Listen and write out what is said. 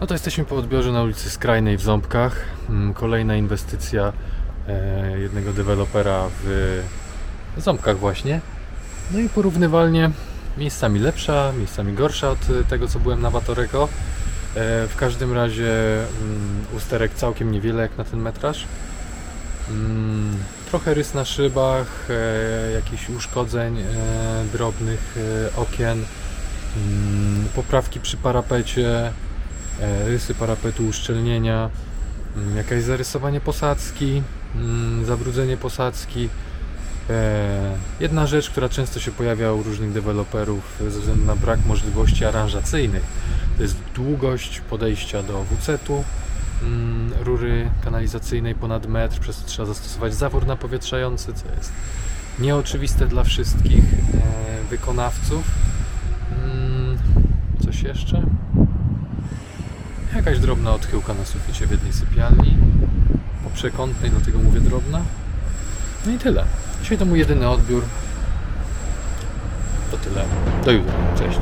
No to jesteśmy po odbiorze na ulicy Skrajnej w Ząbkach. Mm, Kolejna inwestycja e, jednego dewelopera w Ząbkach właśnie. No i porównywalnie miejscami lepsza, miejscami gorsza od e, tego co byłem na Batorego. E, W każdym razie mm, usterek całkiem niewiele jak na ten metraż. Mm, Trochę rys na szybach, jakichś uszkodzeń drobnych okien, poprawki przy parapecie, rysy parapetu, uszczelnienia, mm, jakieś zarysowanie posadzki, mm, zabrudzenie posadzki. E, Jedna rzecz, która często się pojawia u różnych deweloperów ze względu na brak możliwości aranżacyjnych, to jest długość podejścia do WC-tu, mm, rury kanalizacyjnej ponad metr, przez co trzeba zastosować zawór napowietrzający, co jest nieoczywiste dla wszystkich e, wykonawców. Coś jeszcze? Jakaś drobna odchyłka na suficie w jednej sypialni. Po przekątnej, dlatego mówię drobna. No i tyle. Dzisiaj to mój jedyny odbiór. To tyle. Do jutra. Cześć.